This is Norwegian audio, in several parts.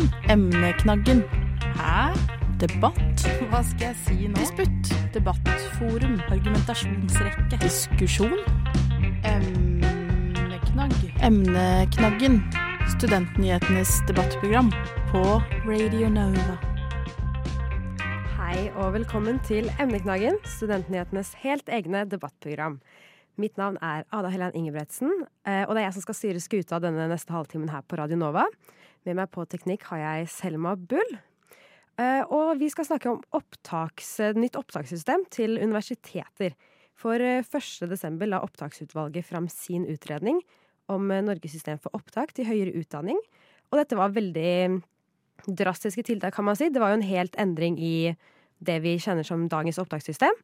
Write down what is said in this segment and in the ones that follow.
Emneknaggen. Emneknaggen. Hæ? Debatt? Hva skal jeg si nå? Disputt. Debattforum. Argumentasjonsrekke. Diskusjon. Emneknagg. Emneknaggen. Studentnyhetenes debattprogram på Radio Nova. Hei og velkommen til Emneknaggen, studentnyhetenes helt egne debattprogram. Mitt navn er Ada Helen Ingebretsen, eh, og det er jeg som skal styre skuta denne neste halvtimen her på Radio Nova. Med meg på teknikk har jeg Selma Bull. Eh, og vi skal snakke om opptaks, nytt opptakssystem til universiteter. For 1. desember la opptaksutvalget fram sin utredning om Norges system for opptak til høyere utdanning. Og dette var veldig drastiske tiltak, kan man si. Det var jo en helt endring i det vi kjenner som dagens opptakssystem.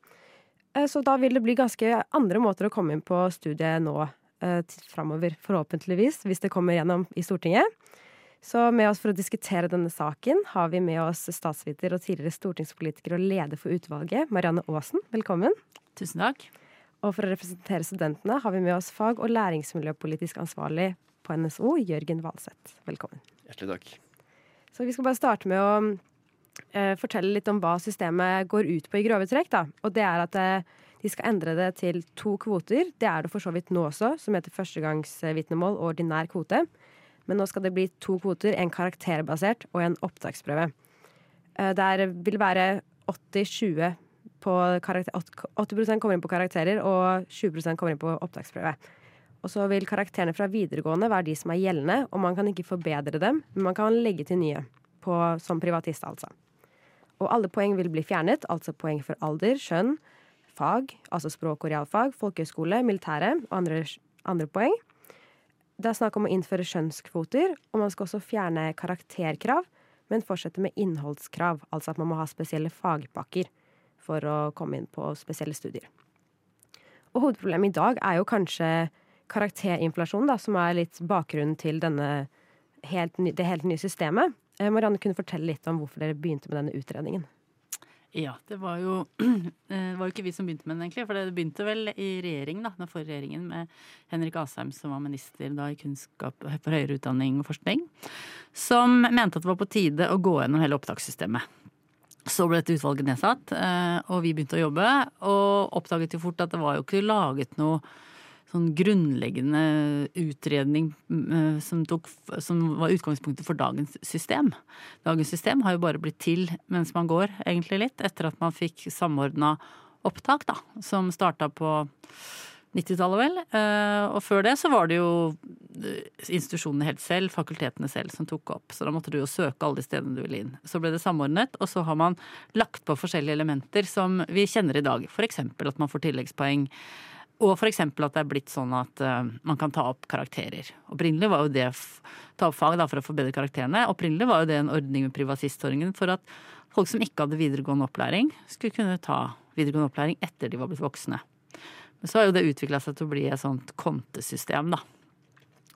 Eh, Så da vil det bli ganske andre måter å komme inn på studiet nå eh, framover, forhåpentligvis, hvis det kommer gjennom i Stortinget. Så med oss for å diskutere denne saken har vi med oss statsviter og tidligere stortingspolitiker og leder for utvalget, Marianne Aasen. Velkommen. Tusen takk. Og for å representere studentene har vi med oss fag- og læringsmiljøpolitisk ansvarlig på NSO, Jørgen Valseth. Velkommen. Hjertelig takk. Så vi skal bare starte med å eh, fortelle litt om hva systemet går ut på i grove trekk. Da. Og det er at eh, de skal endre det til to kvoter. Det er det for så vidt nå også, som heter førstegangsvitnemål og ordinær kvote. Men nå skal det bli to kvoter, en karakterbasert og en opptaksprøve. Eh, Der vil være 80-20 på karakter... 80 kommer inn på karakterer, og 20% kommer inn på opptaksprøve. Og så vil karakterene fra videregående være de som er gjeldende, og man kan ikke forbedre dem, men man kan legge til nye på, som privatist, altså. Og alle poeng vil bli fjernet, altså poeng for alder, kjønn, fag, altså språk og realfag, folkehøyskole, militære og andre, andre poeng. Det er snakk om å innføre skjønnskvoter, og man skal også fjerne karakterkrav, men fortsette med innholdskrav, altså at man må ha spesielle fagpakker for å komme inn på spesielle studier. Og hovedproblemet i dag er jo kanskje karakterinflasjon, da, som er litt bakgrunnen til denne helt det helt nye systemet. Eh, Marianne kunne fortelle litt om hvorfor dere begynte med denne utredningen. Ja, det var jo det var ikke vi som begynte med den, egentlig. For det begynte vel i regjeringen, da, den forrige regjeringen, med Henrik Asheim som var minister da i kunnskap for høyere utdanning og forskning. Som mente at det var på tide å gå gjennom hele opptakssystemet. Så ble dette utvalget nedsatt, eh, og vi begynte å jobbe. Og oppdaget jo fort at det var jo ikke laget noe sånn grunnleggende utredning eh, som, tok, som var utgangspunktet for dagens system. Dagens system har jo bare blitt til mens man går, egentlig litt, etter at man fikk samordna opptak, da, som starta på 90-tallet, vel. Eh, Og før det så var det jo eh, institusjonene helt selv, fakultetene selv, som tok opp. Så da måtte du jo søke alle de stedene du ville inn. Så ble det samordnet, og så har man lagt på forskjellige elementer som vi kjenner i dag. Eksempel at man får tilleggspoeng. Og eksempel at det er blitt sånn at uh, man kan ta opp karakterer. Opprinnelig var jo det ta opp fag da, for å forbedre karakterene. Opprinnelig var jo det en ordning med privatistordningen for at folk som ikke hadde videregående opplæring, skulle kunne ta videregående opplæring etter de var blitt voksne. Men så har jo det utvikla seg til å bli et sånt kontesystem, da.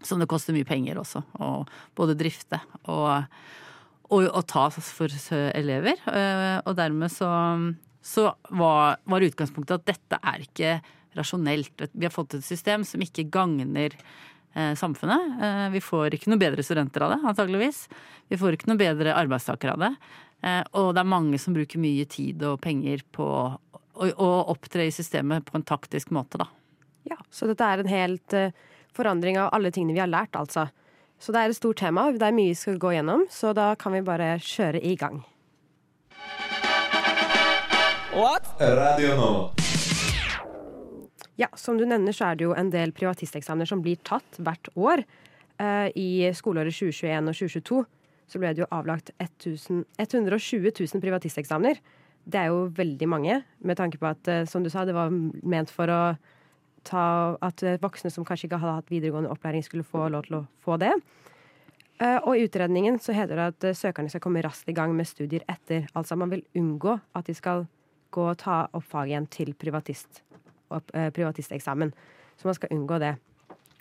Som det koster mye penger også, å både drifte og, og, og ta for elever. Uh, Og dermed så, så var, var utgangspunktet at dette er ikke rasjonelt. Vi har fått et system som ikke gagner eh, samfunnet. Eh, vi får ikke noe bedre studenter av det, antageligvis. Vi får ikke noe bedre arbeidstakere av det. Eh, og det er mange som bruker mye tid og penger på å, å opptre i systemet på en taktisk måte, da. Ja, Så dette er en helt forandring av alle tingene vi har lært, altså. Så det er et stort tema. Det er mye vi skal gå gjennom, så da kan vi bare kjøre i gang. What? Radio Nova. Ja, Som du nevner, så er det jo en del privatisteksamener som blir tatt hvert år. Eh, I skoleåret 2021 og 2022 så ble det jo avlagt 1000 120 000 privatisteksamener. Det er jo veldig mange, med tanke på at eh, som du sa, det var ment for å ta at eh, voksne som kanskje ikke hadde hatt videregående opplæring, skulle få lov til å få det. Og i utredningen så heter det at søkerne skal komme raskt i gang med studier etter. Altså man vil unngå at de skal gå og ta opp faget igjen til privatist, privatisteksamen. Så man skal unngå det.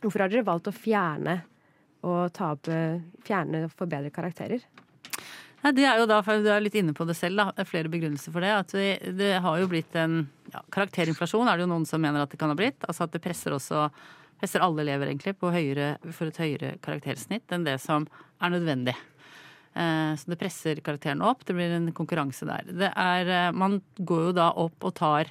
Hvorfor har dere valgt å fjerne og ta opp eh, Fjerne og forbedre karakterer? Nei, det er jo da, for Du er litt inne på det selv, da. Er flere begrunnelser for det. At vi, det har jo blitt en ja, Karakterinflasjon er det jo noen som mener at det kan ha blitt. Altså at det presser også presser alle elever egentlig på høyere, for et høyere karaktersnitt enn det som er nødvendig. Eh, Så det presser karakterene opp. Det blir en konkurranse der. Det er, eh, man går jo da opp og tar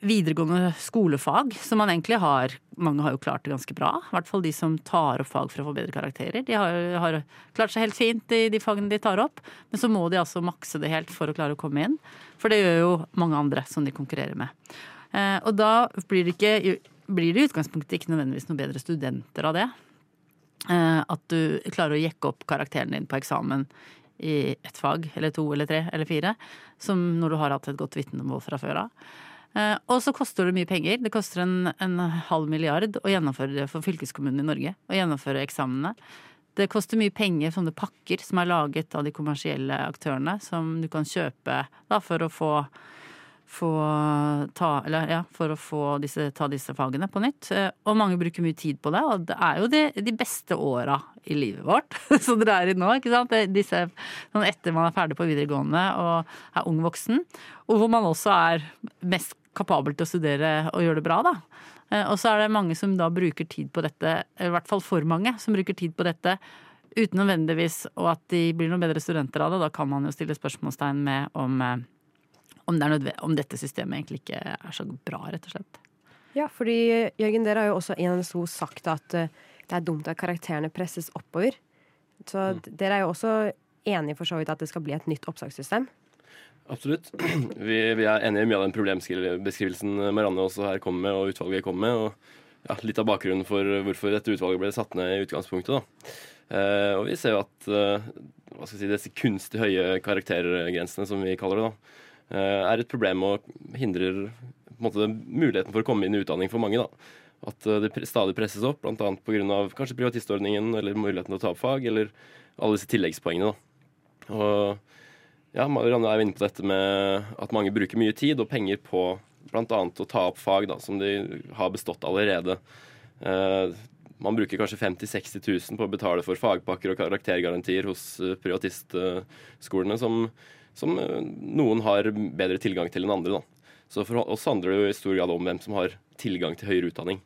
videregående skolefag, som man egentlig har Mange har jo klart det ganske bra. I hvert fall de som tar opp fag for å få bedre karakterer. De har, har klart seg helt fint i de fagene de tar opp, men så må de altså makse det helt for å klare å komme inn. For det gjør jo mange andre som de konkurrerer med. Eh, og da blir det, ikke, blir det i utgangspunktet ikke nødvendigvis noen bedre studenter av det. Eh, at du klarer å jekke opp karakteren din på eksamen i ett fag, eller to eller tre eller fire, som når du har hatt et godt vitnemål fra før av. Eh, Og så koster det mye penger. Det koster en, en halv milliard å gjennomføre det for fylkeskommunen i Norge. Å gjennomføre eksamene. Det koster mye penger, sånne pakker som er laget av de kommersielle aktørene, som du kan kjøpe da, for å få, få ta, eller, ja, for å få disse, ta disse fagene på nytt. Eh, Og mange bruker mye tid på det, og det er jo de, de beste åra i livet vårt som dere er i nå. ikke sant? Disse, sånn etter man er ferdig på videregående og er ung voksen, og hvor man også er mest kapabel til å studere og gjøre det bra, da. Eh, Og så er det mange som da bruker tid på dette, i hvert fall for mange, som bruker tid på dette uten nødvendigvis og at de blir noen bedre studenter av det. Da kan man jo stille spørsmålstegn med om, eh, om, det er om dette systemet egentlig ikke er så bra, rett og slett. Ja, fordi Jørgen, dere har jo også i NSO sagt at eh, det er dumt at karakterene presses oppover. Så mm. dere er jo også enige for så vidt at det skal bli et nytt opptakssystem. Absolutt. Vi, vi er enige i mye av den problembeskrivelsen Marianne også her kommer med, og utvalget kommer med. Og ja, litt av bakgrunnen for hvorfor dette utvalget ble satt ned i utgangspunktet. da. Eh, og vi ser jo at eh, hva skal si, disse kunstig høye karaktergrensene, som vi kaller det, da, eh, er et problem og hindrer på en måte, muligheten for å komme inn i utdanning for mange. da. At eh, det stadig presses opp, bl.a. pga. kanskje privatistordningen eller muligheten til å ta opp fag, eller alle disse tilleggspoengene. da. Og ja, Marianne er inne på dette med at mange bruker mye tid og penger på bl.a. å ta opp fag da, som de har bestått allerede. Eh, man bruker kanskje 50 000-60 000 på å betale for fagpakker og karaktergarantier hos eh, privatistskolene, som, som eh, noen har bedre tilgang til enn andre. Da. Så for oss handler det jo i stor grad om hvem som har tilgang til høyere utdanning.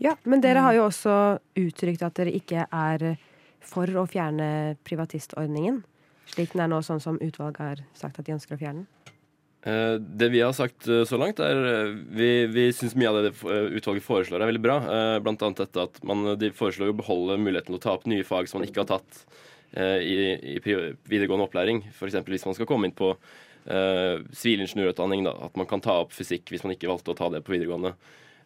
Ja, Men dere har jo også uttrykt at dere ikke er for å fjerne privatistordningen. Slik den er nå, sånn som utvalget har sagt at de ønsker å fjerne den. Eh, Det vi har sagt eh, så langt, er eh, Vi, vi syns mye av det utvalget foreslår, er veldig bra. Blant annet dette at man, de foreslår å beholde muligheten til å ta opp nye fag som man ikke har tatt i, i videregående opplæring. F.eks. hvis man skal komme inn på da, at man kan ta opp fysikk hvis man ikke valgte å ta det på videregående.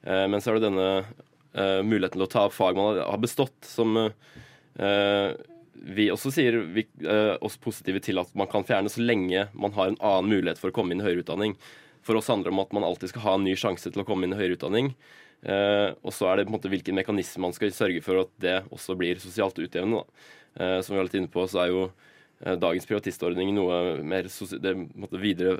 Uh, Men så er det denne uh, muligheten til å ta opp fag man har- bestått, som eh, vi også sier vi, eh, oss positive til at man kan fjerne så lenge man har en annen mulighet for å komme inn i høyere utdanning. For oss handler det om at man alltid skal ha en ny sjanse til å komme inn i høyere utdanning. Eh, og så er det på en måte hvilken mekanisme man skal sørge for at det også blir sosialt utjevnende. Eh, som vi var litt inne på, så er jo eh, dagens privatistordning noe mer det måte videre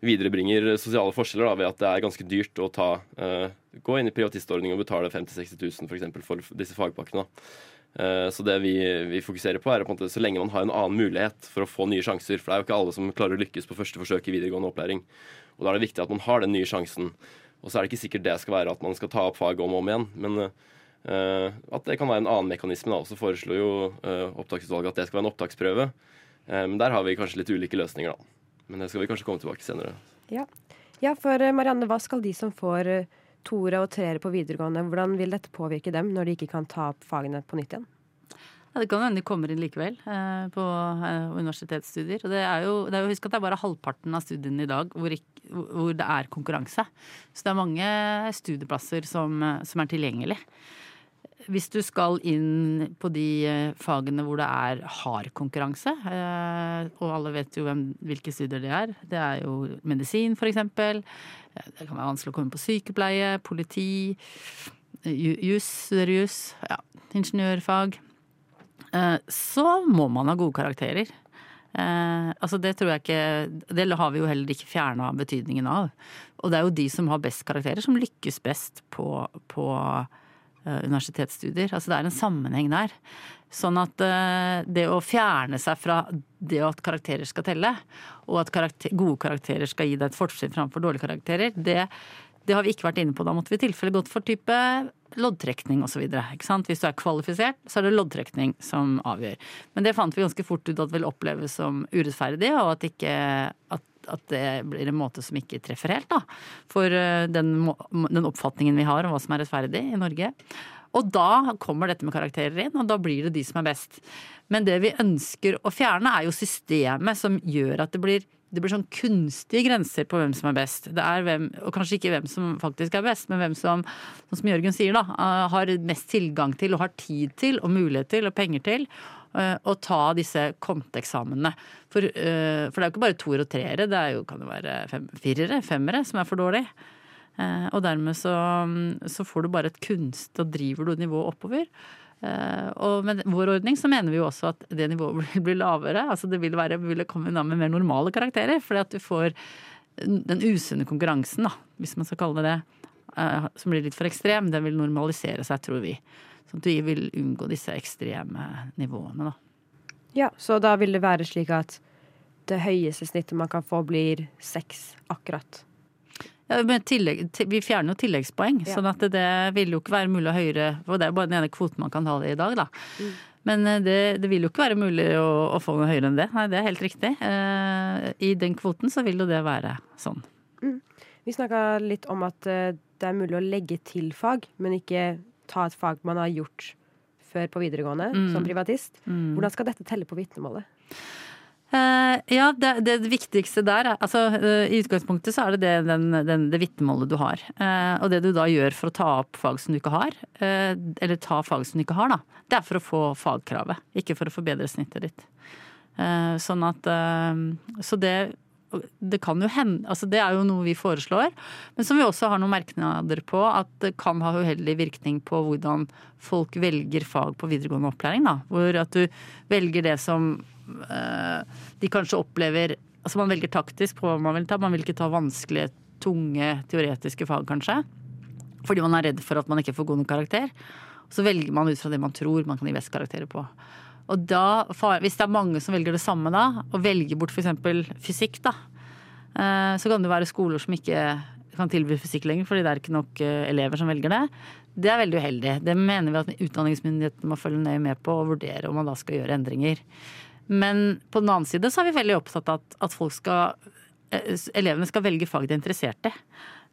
viderebringer sosiale forskjeller da, ved at det er ganske dyrt å ta, eh, gå inn i privatistordning og betale 50 000-60 000 for, eksempel, for disse fagpakkene. da. Eh, Så det vi, vi fokuserer på, er på en måte, så lenge man har en annen mulighet for å få nye sjanser. For det er jo ikke alle som klarer å lykkes på første forsøk i videregående opplæring. Og da er det viktig at man har den nye sjansen. Og så er det ikke sikkert det skal være at man skal ta opp faget om og om igjen, men uh, at det kan være en annen mekanisme. da. Så foreslår jo uh, opptaksutvalget at det skal være en opptaksprøve. Men men der har vi kanskje litt ulike løsninger, da. Men det skal vi kanskje komme tilbake senere. Ja. ja, for Marianne, hva skal de som får eh, toere og treere på videregående, hvordan vil dette påvirke dem når de ikke kan ta opp fagene på nytt igjen? Ja, det kan hende de kommer inn likevel eh, på eh, universitetsstudier. Og det er jo, det er jo, husk at det er bare halvparten av studiene i dag hvor, ikke, hvor det er konkurranse. Så det er mange studieplasser som, eh, som er tilgjengelig. Hvis du skal inn på de eh, fagene hvor det er hard konkurranse, eh, og alle vet jo hvem, hvilke studier det er, det er jo medisin eksempel, Eh, det kan være vanskelig å komme på sykepleie, politi, jus, juss, ja, ingeniørfag, så må man ha gode karakterer. Eh, altså det tror jeg ikke Det har vi jo heller ikke fjerna betydningen av. Og det er jo de som har best karakterer, som lykkes best på, på universitetsstudier. Altså det er en sammenheng der. Sånn at eh, det å fjerne seg fra det at karakterer skal telle, og at karakter, gode karakterer skal gi deg et fortrinn framfor dårlige karakterer, det, det har vi ikke vært inne på. Da måtte vi i tilfelle gått for type loddtrekning osv. Hvis du er kvalifisert, så er det loddtrekning som avgjør. Men det fant vi ganske fort ut at vil oppleves som urettferdig, og at, ikke, at, at det blir en måte som ikke treffer helt, da. For eh, den, den oppfatningen vi har om hva som er rettferdig i Norge. Og da kommer dette med karakterer inn, og da blir det de som er best. Men det vi ønsker å fjerne, er jo systemet som gjør at det blir det blir sånn kunstige grenser på hvem som er best. Det er hvem, og kanskje ikke hvem som faktisk er best, men hvem som, sånn som Jørgen sier, da, eh, har mest tilgang til og har tid til og mulighet til og penger til å ta disse konteeksamene. For, eh, for, det er jo ikke bare toer og treere, det jo, kan jo være fem, firere, femmere, som er for dårlig. Og dermed så, så får du bare et kunst, og driver du nivået oppover. Eh, og med vår ordning så mener vi jo også at det nivået vil bli lavere. Altså det vil, være, vil komme med mer normale karakterer, fordi at du får den usunne konkurransen, da, hvis man skal kalle det det, eh, som blir litt for ekstrem, den vil normalisere seg, tror vi. Sånn at vi vil unngå disse ekstreme nivåene, da. Ja, så da vil det være slik at det høyeste snittet man kan få, blir seks akkurat. Ja, tillegg, vi fjerner jo tilleggspoeng, ja. sånn at det, det vil jo ikke være mulig å høyere For det er bare den ene kvoten man kan ha det i dag, da. Mm. Men eh, det, det, vil jo ikke være mulig å, å, få noe høyere enn det. Nei, det er helt riktig. Eh, I den kvoten så vil jo det være sånn. Mm. Vi snakka litt om at eh, det er mulig å legge til fag, men ikke ta et fag man har gjort før på videregående mm. som privatist. Mm. Hvordan skal dette telle på vitnemålet? Uh, ja, det, det, viktigste der er altså uh, I utgangspunktet så er det det, den, den, det vitnemålet du har. Uh, og det du da gjør for å ta opp fag som du ikke har, eller ta fag som du ikke har, da, det er for å få fagkravet. Ikke for å forbedre snittet ditt. sånn at Så det det kan jo hende altså Det er jo noe vi foreslår, men som vi også har noen merknader på at det kan ha uheldig virkning på hvordan folk velger fag på videregående opplæring. da, Hvor at du velger det som Eh, de kanskje opplever Altså man velger taktisk på hva man vil ta. Man vil ikke ta vanskelige, tunge teoretiske fag, kanskje. Fordi man er redd for at man ikke får god nok karakter. Så velger man ut fra det man tror man kan gi best karakterer på. Og da, hvis det er mange som velger det samme da, og velger bort f.eks. fysikk, da, eh, så kan det være skoler som ikke kan tilby fysikk lenger fordi det er ikke nok eh, elever som velger det. Det er veldig uheldig. Det mener vi at utdanningsmyndighetene må følge nøye med på og vurdere om man da skal gjøre endringer. Men på den annen side så er vi veldig opptatt av at, at skal eh, elevene skal velge fag de er interessert i.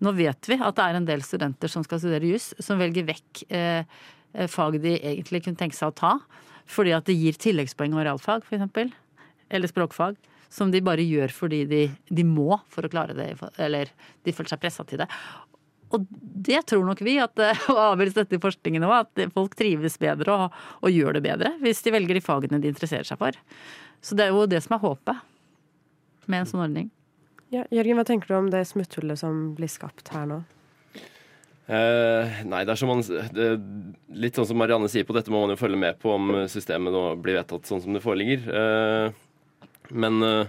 Nå vet vi at det er en del studenter som skal studere juss, som velger vekk eh fag de egentlig kunne tenke seg å ta. Fordi at det gir tilleggspoeng og realfag, f.eks. Eller språkfag. Som de bare gjør fordi de, de, må for å klare det, eller de føler seg pressa til det. Og det tror nok vi, at, eh, og avgjøres dette forskningen òg, at folk trives bedre og, og, gjør det bedre hvis de velger de fagene de interesserer seg for. Så det er jo det som er håpet med en sånn ordning. Ja, Jørgen, hva tenker du om det smutthullet som blir skapt her nå? Eh, nei, det er som man, det, litt sånn som Marianne sier på dette, må man jo følge med på om systemet nå blir vedtatt sånn som det foreligger. Uh, men uh,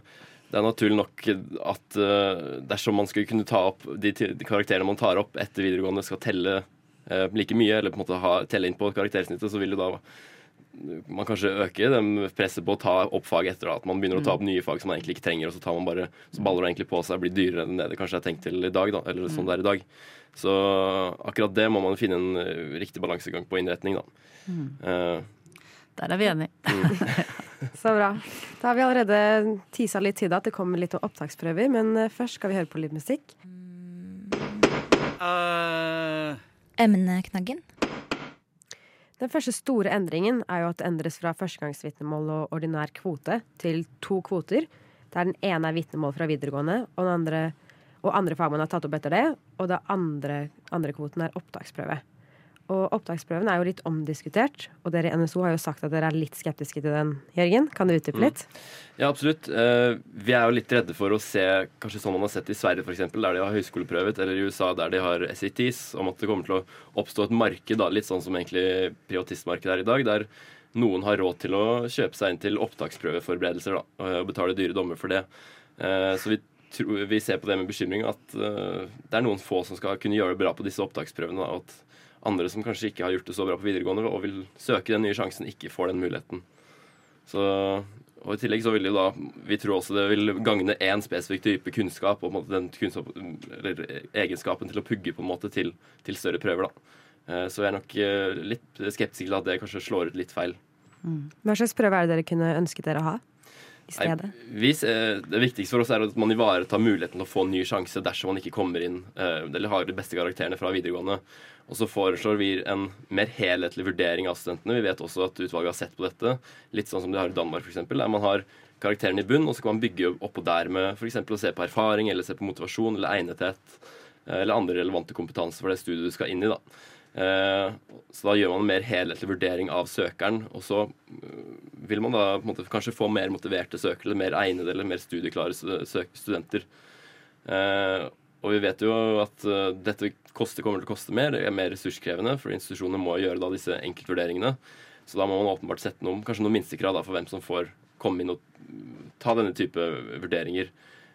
det er naturlig nok at uh, dersom man skulle kunne ta opp de, de, karakterene man tar opp etter videregående, skal telle uh, like mye, eller på en måte ha, telle inn på karaktersnittet, så vil det da man kanskje øker den presset på å ta opp fag etter at man begynner å ta opp mm. nye fag som man egentlig ikke trenger, og så, tar man bare, så baller det egentlig på seg og blir dyrere enn det det kanskje er tenkt til i dag. da, eller sånn mm. det er i dag. Så akkurat det må man finne en uh, riktig balansegang på innretning. da. Mm. Der er vi enige. Mm. Så bra. Da har vi allerede tisa litt tid at det kommer litt opptaksprøver, men eh, først skal vi høre på litt musikk. Uh... Emneknaggen. Den første store endringen er jo at det endres fra førstegangsvitnemål og ordinær kvote til to kvoter. Der den ene er vitnemål fra videregående, og, andre, og andre fagmenn har tatt opp etter det. Og den andre, andre kvoten er opptaksprøve. Og opptaksprøven er jo litt omdiskutert, og dere i NSO har jo sagt at dere er litt skeptiske til den. Jørgen, kan du utdype litt? Mm. Ja, absolutt. Eh, vi er jo litt redde for å se kanskje sånn man har sett i Sverige f.eks., der de har høyskoleprøvet, eller i USA der de har SATs, om at det kommer til å oppstå et marked, da, litt sånn som egentlig privatistmarkedet er i dag, der noen har råd til å kjøpe seg inn til opptaksprøveforberedelser da, og betale dyre dommer for det. Eh, så vi vi ser på det med bekymring at det er noen få som skal kunne gjøre det bra på disse opptaksprøvene. Og at andre som kanskje ikke har gjort det så bra på videregående og vil søke den nye sjansen, ikke får den muligheten. Så, og I tillegg så vil det da, vi tror også det vil gagne én spesifikk type kunnskap og den kunnskap, egenskapen til å pugge på en måte til, til større prøver. da. Så jeg er nok litt skeptisk til at det kanskje slår ut litt feil. Mm. Hva slags prøve er det dere kunne ønsket dere å ha? I stedet? Nei, det viktigste for oss er at man ivaretar muligheten til å få en ny sjanse dersom man ikke kommer inn eller har de beste karakterene fra videregående. Og så foreslår vi en mer helhetlig vurdering av studentene. Vi vet også at utvalget har sett på dette, litt sånn som de har i Danmark f.eks., der man har karakterene i bunn, og så kan man bygge oppå der med f.eks. å se på erfaring, eller se på motivasjon eller egnethet, eh, eller andre relevante kompetanse for det studiet du skal inn i. da. Eh, så da gjør man en mer helhetlig vurdering av søkeren, og så eh, vil man da måte, kanskje få mer motiverte søkere, eller mer egnede eller mer studieklare studenter. Og vi vet jo at dette koster, kommer til å koste mer, det er mer ressurskrevende, for institusjonene må gjøre da disse enkeltvurderingene. Så da må man åpenbart sette noen, kanskje noen minstekrav for hvem som får komme inn og ta denne type vurderinger.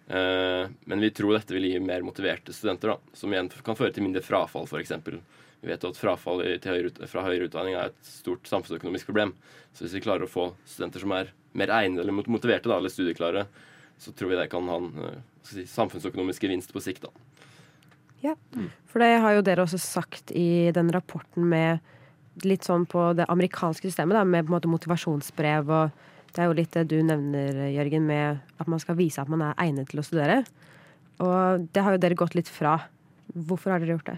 Eh, men vi tror dette vil gi mer motiverte studenter, da, som igjen kan føre til mindre frafall, f.eks. Vi vet jo at frafall høyre, fra høyere utdanning er et stort samfunnsøkonomisk problem. Så hvis vi klarer å få studenter som er mer egnede eller motiverte, da, eller studieklare, så tror vi det kan ha en eh, si, samfunnsøkonomisk gevinst på sikt. da. Ja, for det har jo dere også sagt i den rapporten med litt sånn på det amerikanske systemet, da, med på en måte motivasjonsbrev og det er jo litt det du nevner, Jørgen, med at man skal vise at man er egnet til å studere. Og det har jo dere gått litt fra. Hvorfor har dere gjort det?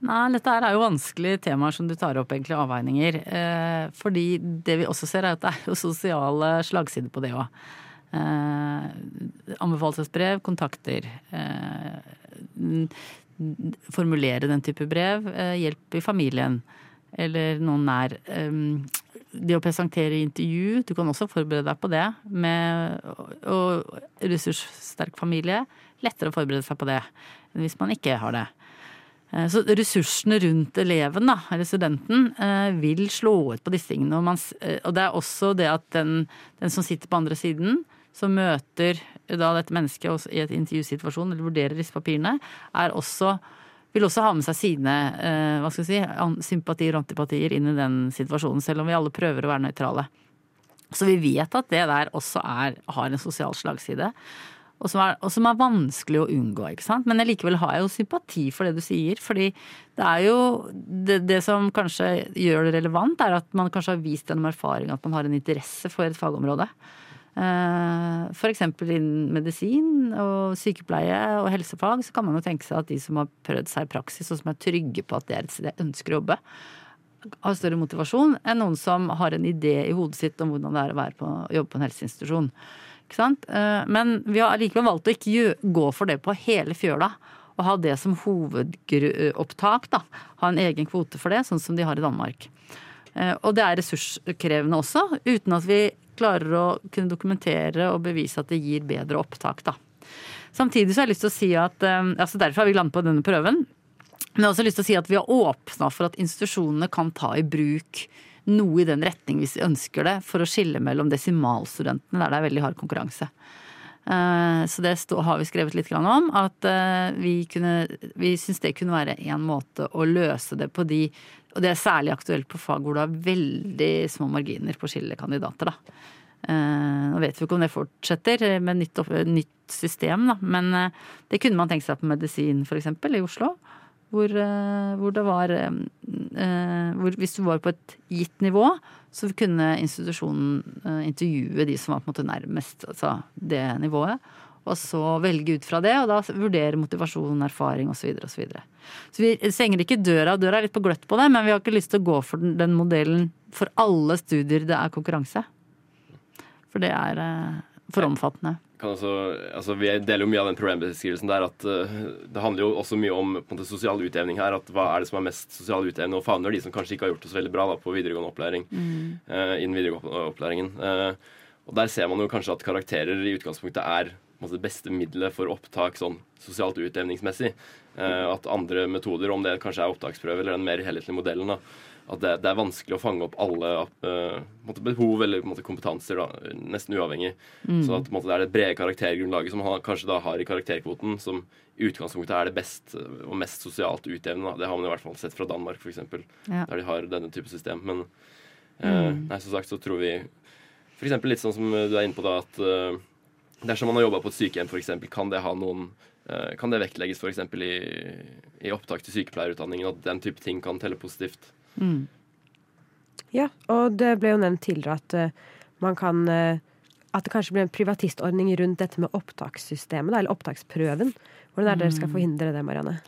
Nei, dette er jo vanskelige temaer som du tar opp, egentlig, avveininger. Eh, fordi det vi også ser, er at det er jo sosiale slagsider på det òg. Eh, anbefalesbrev, kontakter. Eh, formulere den type brev. Eh, hjelp i familien. Eller noen nær. Eh, det å presentere intervju, du kan også forberede deg på det. Med og ressurssterk familie, lettere å forberede seg på det enn hvis man ikke har det. Eh, så ressursene rundt eleven, da, eller studenten, eh, vil slå ut på disse tingene. Og, man, eh, og det er også det at den, den, som sitter på andre siden, som møter da dette mennesket i et intervjusituasjon, eller vurderer disse papirene, er også vil også ha med seg sine hva skal si, sympatier og antipatier inn i den situasjonen, selv om vi alle prøver å være nøytrale. Så vi vet at det der også er, har en sosial slagside. Og som, er, og som, er, vanskelig å unngå. ikke sant? Men likevel har jeg jo sympati for det du sier. fordi det er jo det, det, som kanskje gjør det relevant, er at man kanskje har vist gjennom erfaring at man har en interesse for et fagområde. Eh, F.eks. innen medisin og sykepleie og helsefag så kan man jo tenke seg at de som har prøvd seg i praksis og som er trygge på at det er et sted de ønsker å jobbe, har større motivasjon enn noen som har en idé i hodet sitt om hvordan det er å på, jobbe på en helseinstitusjon. Eh, men vi har likevel valgt å ikke gå for det på hele fjøla. Og ha det som hovedopptak. da, Ha en egen kvote for det, sånn som de har i Danmark. Eh, og det er ressurskrevende også, uten at vi klarer å kunne dokumentere og bevise at det gir bedre opptak, da. Samtidig så har jeg lyst til å si at eh, altså Derfor har vi landet på denne prøven. Men jeg har også lyst til å si at vi har åpna for at institusjonene kan ta i bruk noe i den retning hvis vi ønsker det, for å skille mellom desimalstudentene, der det er veldig hard konkurranse. Eh, så det har vi skrevet litt om. At eh, vi, kunne, vi syns det kunne være en måte å løse det på de Og det er særlig aktuelt på fag hvor du har veldig små marginer på å skille kandidater, da. Eh, nå vet vi ikke om det fortsetter med nytt, nytt system, da. Men det kunne man tenke seg på medisin, f.eks. i Oslo. Hvor, hvor, det var hvor Hvis du var på et gitt nivå, så kunne institusjonen intervjue de som var på en måte nærmest altså det nivået. Og så velge ut fra det, og da vurdere motivasjon, erfaring osv. Så, videre, så, så vi stenger ikke døra. Døra er litt på gløtt på det, men vi har ikke lyst til å gå for den, den modellen for alle studier det er konkurranse. For det er for omfattende også, altså Vi deler jo mye av den problembeskrivelsen der at uh, det handler jo også mye om måte, sosial utjevning her. at Hva er det som er mest sosial utjevning, og favner de som kanskje ikke har gjort det så veldig bra da, på videregående opplæring. Mm. Uh, innen videregående opplæringen. Uh, og Der ser man jo kanskje at karakterer i utgangspunktet er måte, det beste middelet for opptak sånn sosialt utjevningsmessig. at andre metoder, om det kanskje er opptaksprøve eller den mer helhetlige modellen, da, at det, det, er vanskelig å fange opp alle uh, behov eller måte, kompetanser, da, nesten uavhengig. Mm. Så at måte, det er det brede karaktergrunnlaget som man kanskje da har i karakterkvoten, som i utgangspunktet er det best og mest sosialt utjevnende. Det har man i hvert fall sett fra Danmark, f.eks., ja. der de har denne type system. Men uh, mm. nei, som sagt så tror vi f.eks. litt sånn som du er inne på da, at uh, dersom man har jobba på et sykehjem, f.eks., kan det ha noen Eh, kan det vektlegges f.eks. I, i opptak til sykepleierutdanningen, at den type ting kan telle positivt? Mm. Ja, og det ble jo nevnt tidligere at uh, man kan uh, At det kanskje blir en privatistordning rundt dette med opptakssystemet, eller opptaksprøven. Hvordan er det dere skal mm. forhindre det, Marianne?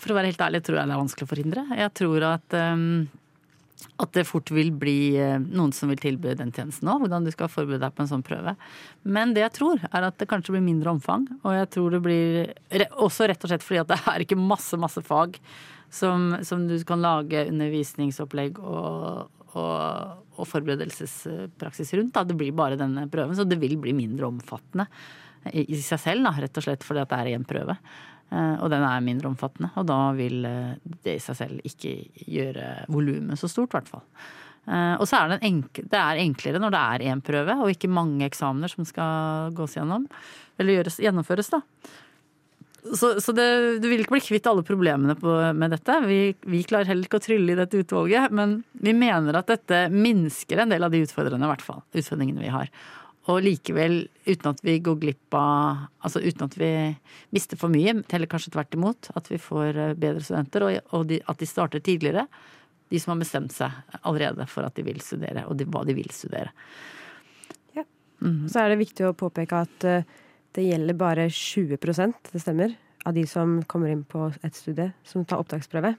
For å være helt ærlig tror jeg det er vanskelig å forhindre. Jeg tror at um at det fort vil bli eh, noen som vil tilby den tjenesten òg, hvordan du skal forberede deg på en sånn prøve. Men det jeg tror, er at det kanskje blir mindre omfang. Og jeg tror det blir også rett og slett fordi at det er ikke masse, masse fag som, som du kan lage undervisningsopplegg og, og, og, forberedelsespraksis rundt. Da. Det blir bare denne prøven, så det vil bli mindre omfattende i, i seg selv, da, rett og slett fordi det er én prøve. Eh, og den er mindre omfattende. Og da vil eh, det i seg selv ikke gjøre volumet så stort, i hvert fall. Eh, og så er det, enkel, det er enklere når det er én prøve, og ikke mange eksamener som skal gås gjennom. Eller gjøres, gjennomføres, da. Så, så det, du vil ikke bli kvitt alle problemene på, med dette. Vi, vi, klarer heller ikke å trylle i dette utvalget, men vi mener at dette minsker en del av de utfordrende, i hvert fall, utfordringene vi har. Og likevel, uten at vi går glipp av Altså uten at vi mister for mye, heller kanskje tvert imot, at vi får eh, bedre studenter, og, og de, at de starter tidligere. De som har bestemt seg allerede for at de vil studere, og de, hva de vil studere. Ja. Mm. Så er det viktig å påpeke at uh, det gjelder bare 20% det stemmer, av de som kommer inn på et studie som tar opptaksprøve.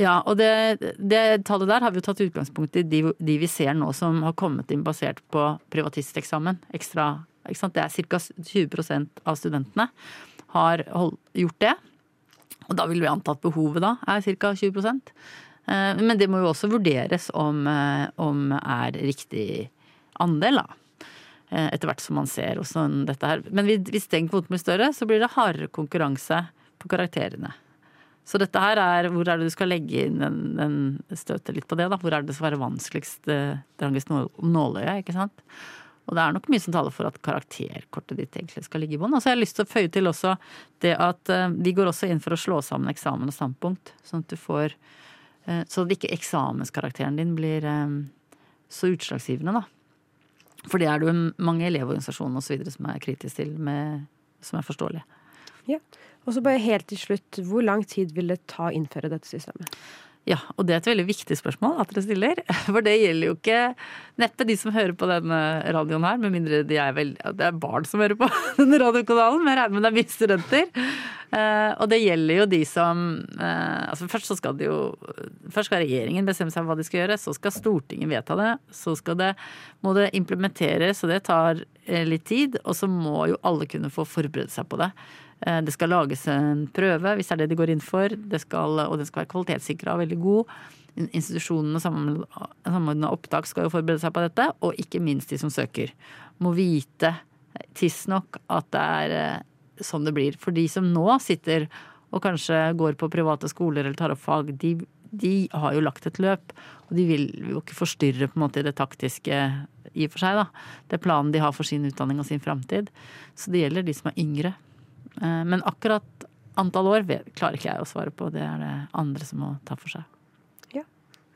Ja, og det, det, tallet der har vi jo tatt utgangspunkt i de, de, vi ser nå som har kommet inn basert på privatisteksamen. Ekstra? Det er ca. 20% av studentene har hold, gjort det. Og da vil vi anta at behovet da er ca. 20 eh, Men det må jo også vurderes om, eh, om er riktig andel, da. Eh, etter hvert som man ser hvordan dette her. Men hvis den kvoten blir større, så blir det hardere konkurranse på karakterene. Så dette her er hvor er det du skal legge inn den, den støtet litt på det, da. Hvor er det det skal være vanskeligst drangest nåløye, ikke sant. Og det er nok mye som taler for at karakterkortet ditt egentlig skal ligge i bånn. Og så har jeg lyst til å føye til også det at uh, de går også inn for å slå sammen eksamen og standpunkt. Sånn at du får uh, Så at ikke eksamenskarakteren din blir så utslagsgivende, da. For det er det jo mange elevorganisasjoner osv. som er kritiske til, med, som er forståelige. Ja. Og så bare helt til slutt, hvor lang tid vil det ta å innføre dette systemet? Ja, og det er et veldig viktig spørsmål at dere stiller. For det gjelder jo ikke neppe de som hører på denne radioen her, med mindre de er vel, det er barn som hører på denne radiokanalen, men jeg regner med det er mye studenter. Uh, og det gjelder jo de som uh, altså Først så skal det jo Først skal regjeringen bestemme seg for hva de skal gjøre, så skal Stortinget vedta det. Så skal det, må det implementeres, og det tar uh, litt tid. Og så må jo alle kunne få forberede seg på det. Eh, det skal lages en prøve, hvis det er det de går inn for. Det skal, og den skal være kvalitetssikra og veldig god. Institusjonene og samordna opptak skal jo forberede seg på dette, og ikke minst de som søker. Må vite tidsnok at det er eh, sånn det blir. For de som nå sitter og kanskje går på private skoler eller tar opp fag, de, de har jo lagt et løp. Og de vil jo ikke forstyrre på en måte det taktiske i og for seg, da. Det er planen de har for sin utdanning og sin framtid. Så det gjelder de som er yngre. Eh, men akkurat antall år klarer ikke jeg å svare på. Det er det andre som må ta for seg. Ja.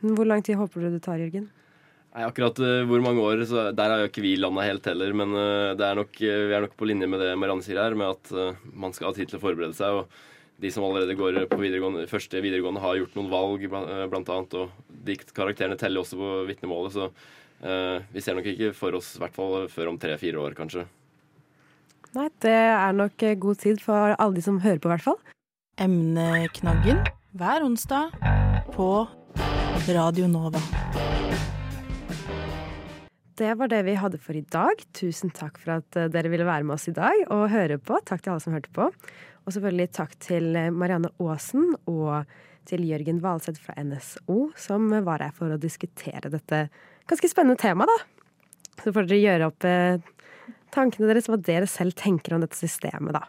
Hvor lang tid håper du det tar, Jørgen? Nei, akkurat uh, hvor mange år, så der har jo ikke vi landa helt heller. Men uh, er nok, uh, vi er nok på linje med det Marianne sier her, med at man skal ha tid til å forberede seg. og de som allerede går på videregående, første videregående, har gjort noen valg, blant annet, og de karakterene teller også på vitnemålet. Så vi ser nok ikke for oss, i hvert fall før om tre-fire år, kanskje. Nei, det er nok eh, god tid for alle de som hører på, i hvert fall. Emneknaggen hver onsdag på Radio Nova. Det var det vi hadde for i dag. Tusen takk for at eh, dere ville være med oss i dag og høre på. Takk til alle som hørte på. Og selvfølgelig takk til eh, Marianne Aasen og til Jørgen Valseth fra NSO, som var her for å diskutere dette ganske spennende temaet, da. Så får dere gjøre opp tankene deres, hva dere selv tenker om dette systemet, da.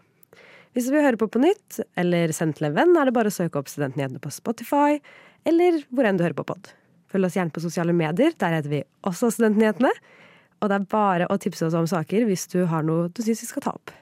Hvis du vil høre på på nytt, eller sende til en venn, er det bare å søke opp Studentnyhetene på Spotify, eller hvor enn du hører på pod. Følg oss gjerne på sosiale medier, der heter vi også Studentnyhetene. Og det er bare å tipse oss om saker hvis du har noe du syns vi skal ta opp.